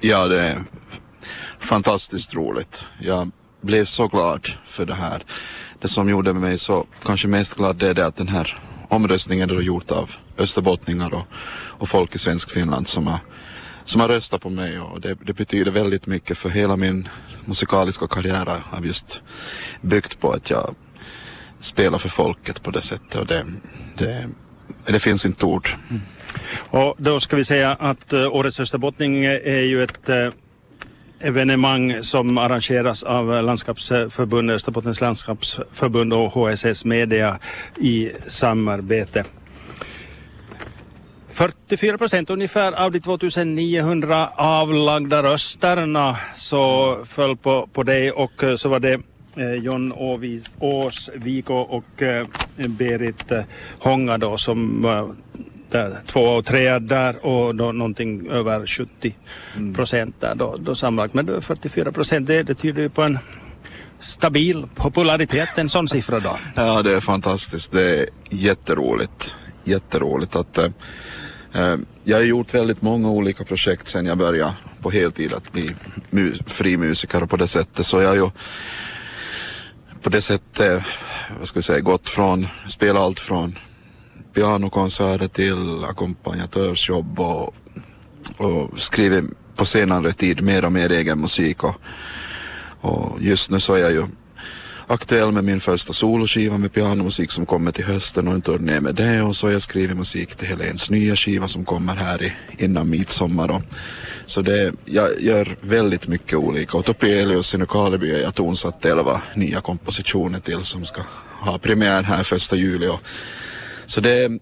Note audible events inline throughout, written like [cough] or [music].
Ja, det är fantastiskt roligt. Jag blev så glad för det här. Det som gjorde mig så kanske mest glad det är det att den här omröstningen är gjort av österbottningar och, och folk i svensk Finland som har, som har röstat på mig och det, det betyder väldigt mycket för hela min musikaliska karriär har just byggt på att jag spelar för folket på det sättet och det, det, det finns inte ord. Mm. Och då ska vi säga att uh, Årets Österbottning eh, är ju ett uh, evenemang som arrangeras av Landskapsförbundet, Österbottens landskapsförbund och HSS Media i samarbete. 44 procent ungefär av de 2900 avlagda rösterna så föll på, på dig och så var det John Åvis, Åsvik och eh, Berit eh, Hånga då som där, två och tre där och då någonting över 70 mm. procent där då, då sammanlagt. Men 44 procent det, det tyder ju på en stabil popularitet, en sån siffra då. [laughs] Ja, det är fantastiskt. Det är jätteroligt. Jätteroligt att äh, jag har gjort väldigt många olika projekt sedan jag började på heltid att bli mu fri musiker och på det sättet så jag har ju på det sättet, eh, vad ska vi säga, gått från, spela allt från pianokonserter till ackompanjatörsjobb och, och skrivit på senare tid mer och mer egen musik och, och just nu så är jag ju aktuell med min första soloskiva med pianomusik som kommer till hösten och en turné med det. Och så har jag skrivit musik till Helens nya skiva som kommer här i, innan midsommar. Och, så det, jag gör väldigt mycket olika. Och Topelius i Nykarleby har jag tonsatt elva nya kompositioner till som ska ha premiär här första juli. Och så det,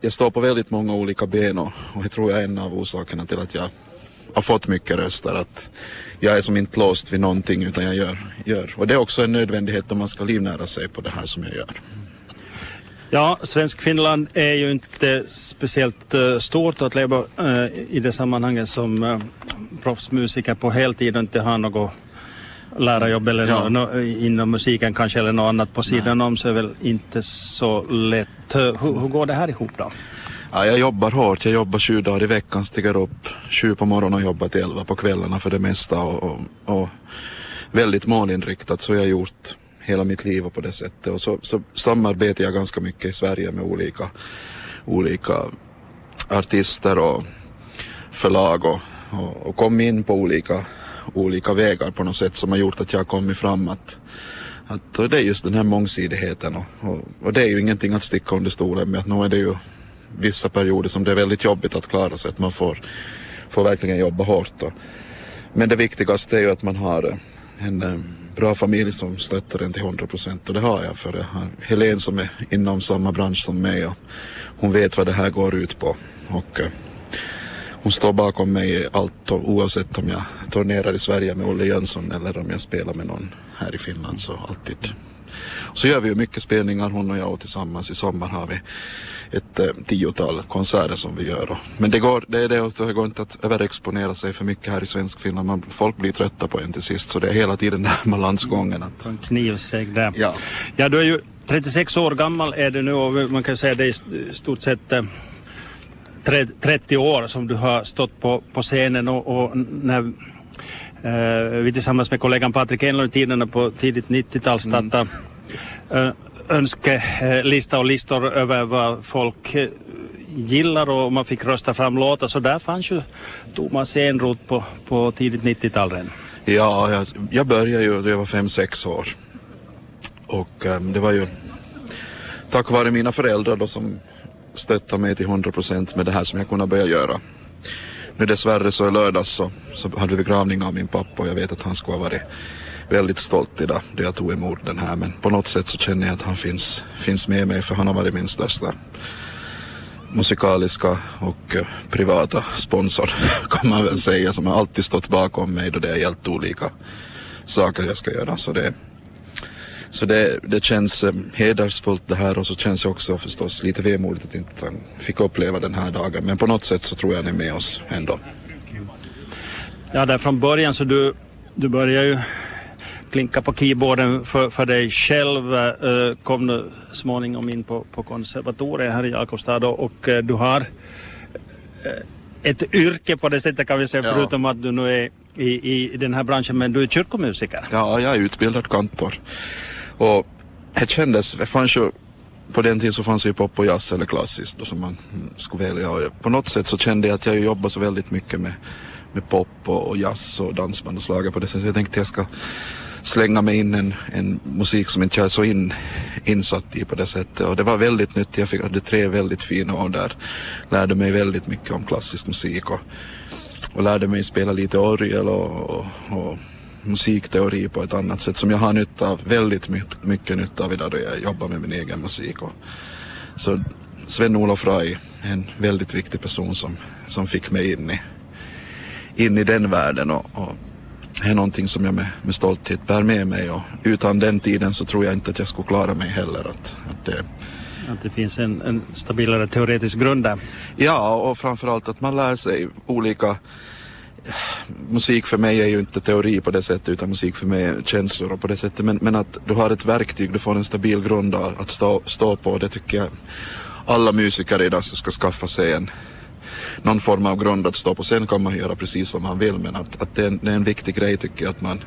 jag står på väldigt många olika ben och, och det tror jag är en av orsakerna till att jag har fått mycket röster. Att jag är som inte låst vid någonting utan jag gör, gör. Och det är också en nödvändighet om man ska livnära sig på det här som jag gör. Ja, Svensk-Finland är ju inte speciellt uh, stort att leva uh, i det sammanhanget som uh, proffsmusiker på heltid och inte har något lärarjobb eller ja. no, inom musiken kanske eller något annat på sidan Nej. om så är väl inte så lätt. Hur, hur går det här ihop då? Ja, jag jobbar hårt. Jag jobbar sju dagar i veckan, stiger upp sju på morgonen och jobbar till elva på kvällarna för det mesta och, och, och väldigt målinriktat så har jag gjort hela mitt liv och på det sättet. Och så, så samarbetar jag ganska mycket i Sverige med olika, olika artister och förlag och, och, och kom in på olika olika vägar på något sätt som har gjort att jag har kommit fram. Att, att det är just den här mångsidigheten och, och, och, det är ju ingenting att sticka under stolen med. Att nu är det ju vissa perioder som det är väldigt jobbigt att klara sig. Att man får, får verkligen jobba hårt. Och, men det viktigaste är ju att man har en, eh, bra familj som stöttar en till 100 procent och det har jag för jag har Helen som är inom samma bransch som mig och hon vet vad det här går ut på. Och, eh, hon står bakom mig i allt och oavsett om jag turnerar i Sverige med Olle Jönsson eller om jag spelar med någon här i Finland så alltid. Så gör vi ju mycket spelningar hon och jag och tillsammans. I sommar har vi ett eh, tiotal konserter som vi gör. Men det går, det är det, det går inte att överexponera sig för mycket här i svensk. Man, folk blir trötta på en till sist så det är hela tiden [laughs] den här balansgången. Att... En knivsegg där. Ja. ja, du är ju 36 år gammal är du nu och man kan säga det är i stort sett eh, 30 år som du har stått på, på scenen och, och när eh, vi tillsammans med kollegan Patrik Enlund tiderna på tidigt 90-tal startade mm. eh, önskelista och listor över vad folk eh, gillar och man fick rösta fram låtar så där fanns ju Thomas Enroth på, på tidigt 90-tal redan. Ja, jag, jag började ju då jag var 5-6 år och um, det var ju tack vare mina föräldrar då som stötta mig till 100 procent med det här som jag kunde börja göra. Nu dessvärre så i lördags så, så hade vi begravning av min pappa och jag vet att han skulle ha varit väldigt stolt idag då jag tog emot den här. Men på något sätt så känner jag att han finns, finns med mig för han har varit min största musikaliska och eh, privata sponsor [laughs] kan man väl säga som har alltid stått bakom mig då det har gällt olika saker jag ska göra. Så det så det, det känns eh, hedersfullt det här och så känns det också förstås lite vemodigt att inte fick uppleva den här dagen. Men på något sätt så tror jag den är med oss ändå. Ja, där från början så du, du börjar ju klinka på keyboarden för, för dig själv. Uh, kom du småningom in på, på konservatoriet här i Jakobstad och, och uh, du har uh, ett yrke på det sättet kan vi säga, Ja. förutom att du nu är i, i den här branschen, men du är kyrkomusiker. Ja, jag är utbildad kantor. Och det kändes, det fanns ju, på den tiden så fanns ju pop och jazz eller klassiskt då som man skulle välja. Och på något sätt så kände jag att jag jobbar så väldigt mycket med, med pop och, och jazz och dansband och slager på det sättet. Så jag tänkte jag ska slänga mig in en, en musik som inte jag är så in, insatt i på det sättet. Och det var väldigt nyttigt. Jag fick, hade tre väldigt fina år där. Lärde mig väldigt mycket om klassisk musik och, och lärde mig spela lite orgel och, och, och musikteori på ett annat sätt som jag har nytta av, väldigt mycket, mycket nytta av idag då jag jobbar med min egen musik. Och, så Sven-Olof Rai är en väldigt viktig person som, som fick mig in i, in i den världen och, och det är någonting som jag med, med stolthet bär med mig och utan den tiden så tror jag inte att jag skulle klara mig heller. Att, att det, Att det finns en, en stabilare teoretisk grund där. Ja, och framförallt att man lär sig olika Musik för mig är ju inte teori på det sättet utan musik för mig är känslor och på det sättet. Men, men att du har ett verktyg, du får en stabil grund att stå, stå på. Det tycker jag alla musiker idag ska skaffa sig en någon form av grund att stå på. Sen kan man göra precis vad man vill men att, att det, är en, det är en viktig grej tycker jag att man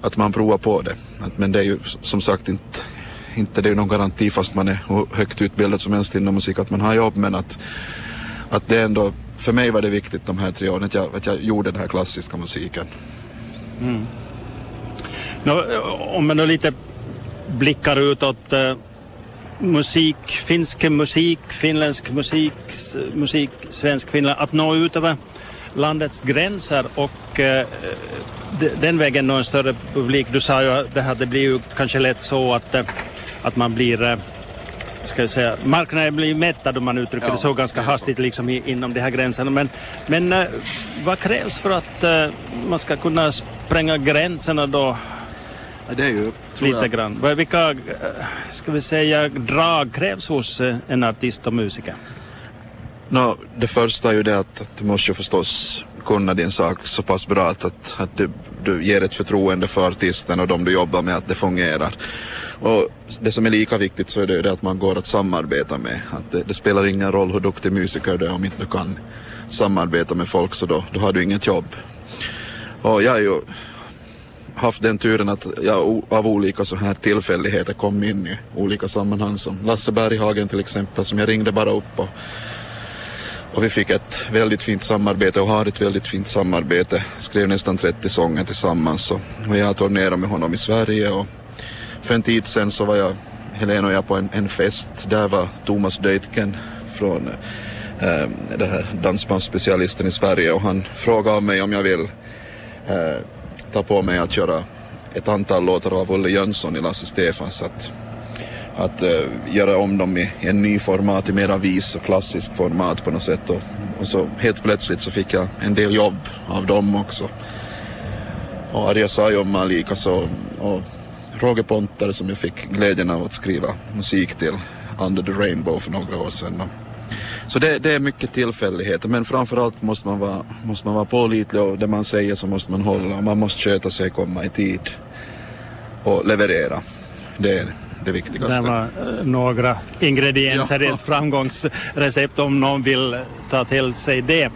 att man provar på det. Att, men det är ju som sagt inte inte det är någon garanti fast man är hur högt utbildad som helst inom musik att man har jobb men att, att det ändå, för mig var det viktigt de här tre åren att jag, att jag gjorde den här klassiska musiken. Mm. Nå, om man nu lite blickar utåt. Eh, musik, finsk musik, finländsk musik, s- musik, svensk, Finland. Att nå ut över landets gränser och eh, den vägen nå en större publik. Du sa ju att det, här, det blir ju kanske lätt så att, eh, att man blir eh, ska jag säga, marknaden blir mättad om man uttrycker Ja, det så ganska det är så. hastigt liksom inom de här gränserna. Men, men eh, vad krävs för att eh, man ska kunna spränga gränserna då Det är ju, lite jag, grann? Vilka, eh, ska vi säga, drag krävs hos en artist och musiker? Nå, det första är ju det att, att du måste ju förstås kunna din sak så pass bra att, att, att du, du ger ett förtroende för artisten och de du jobbar med att det fungerar. Och det som är lika viktigt så är det ju det att man går att samarbeta med. Att det, det spelar ingen roll hur duktig musiker du är om inte du kan samarbeta med folk så då, då har du inget jobb. Och jag har ju haft den turen att jag av olika så här tillfälligheter kom in i olika sammanhang som Lasse Berghagen till exempel som jag ringde bara upp och och vi fick ett väldigt fint samarbete och har ett väldigt fint samarbete. Skrev nästan 30 sånger tillsammans och, och jag turnerade med honom i Sverige och för en tid sedan så var jag, Helena och jag på en, en fest. Där var Thomas Deitken från eh, det här dansbandsspecialisten i Sverige och han frågade mig om jag vill eh, ta på mig att göra ett antal låtar av Olle Jönsson i Lasse Stefans. Att, att eh, göra om dem i en ny format, i mera vis och klassisk format på något sätt. Och, och så helt plötsligt så fick jag en del jobb av dem också. Och Arja Saijonmaa likaså. Och Roger Pontare som jag fick glädjen av att skriva musik till Under the Rainbow för några år sedan. Så det, det är mycket tillfälligheter men framförallt måste man, vara, måste man vara pålitlig och det man säger så måste man hålla och man måste sköta sig, komma i tid och leverera. Det är det viktigaste. Det var eh, några ingredienser i Ja. ett framgångsrecept om någon vill ta till sig det.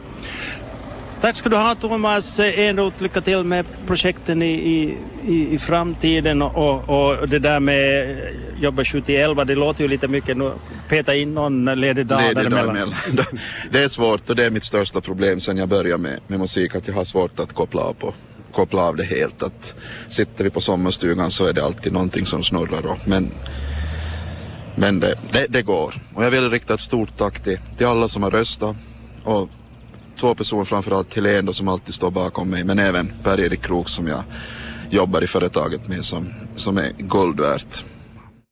Tack ska du ha Thomas Enroth. Lycka till med projekten i, i, i, framtiden och, och det där med eh, jobba 7 till 11, det låter ju lite mycket nu. Peta in någon ledig dag Ledig dag däremellan. emellan. [laughs] Det är svårt och det är mitt största problem sen jag började med, med musik att jag har svårt att koppla av, på, koppla av det helt. Att sitter vi på sommarstugan så är det alltid någonting som snurrar. Och, men men det, det, det går. Och jag vill rikta ett stort tack till, till alla som har röstat och två personer framförallt Helene som alltid står bakom mig men även Per-Erik Krook som jag jobbar i företaget med som, som är guld värt.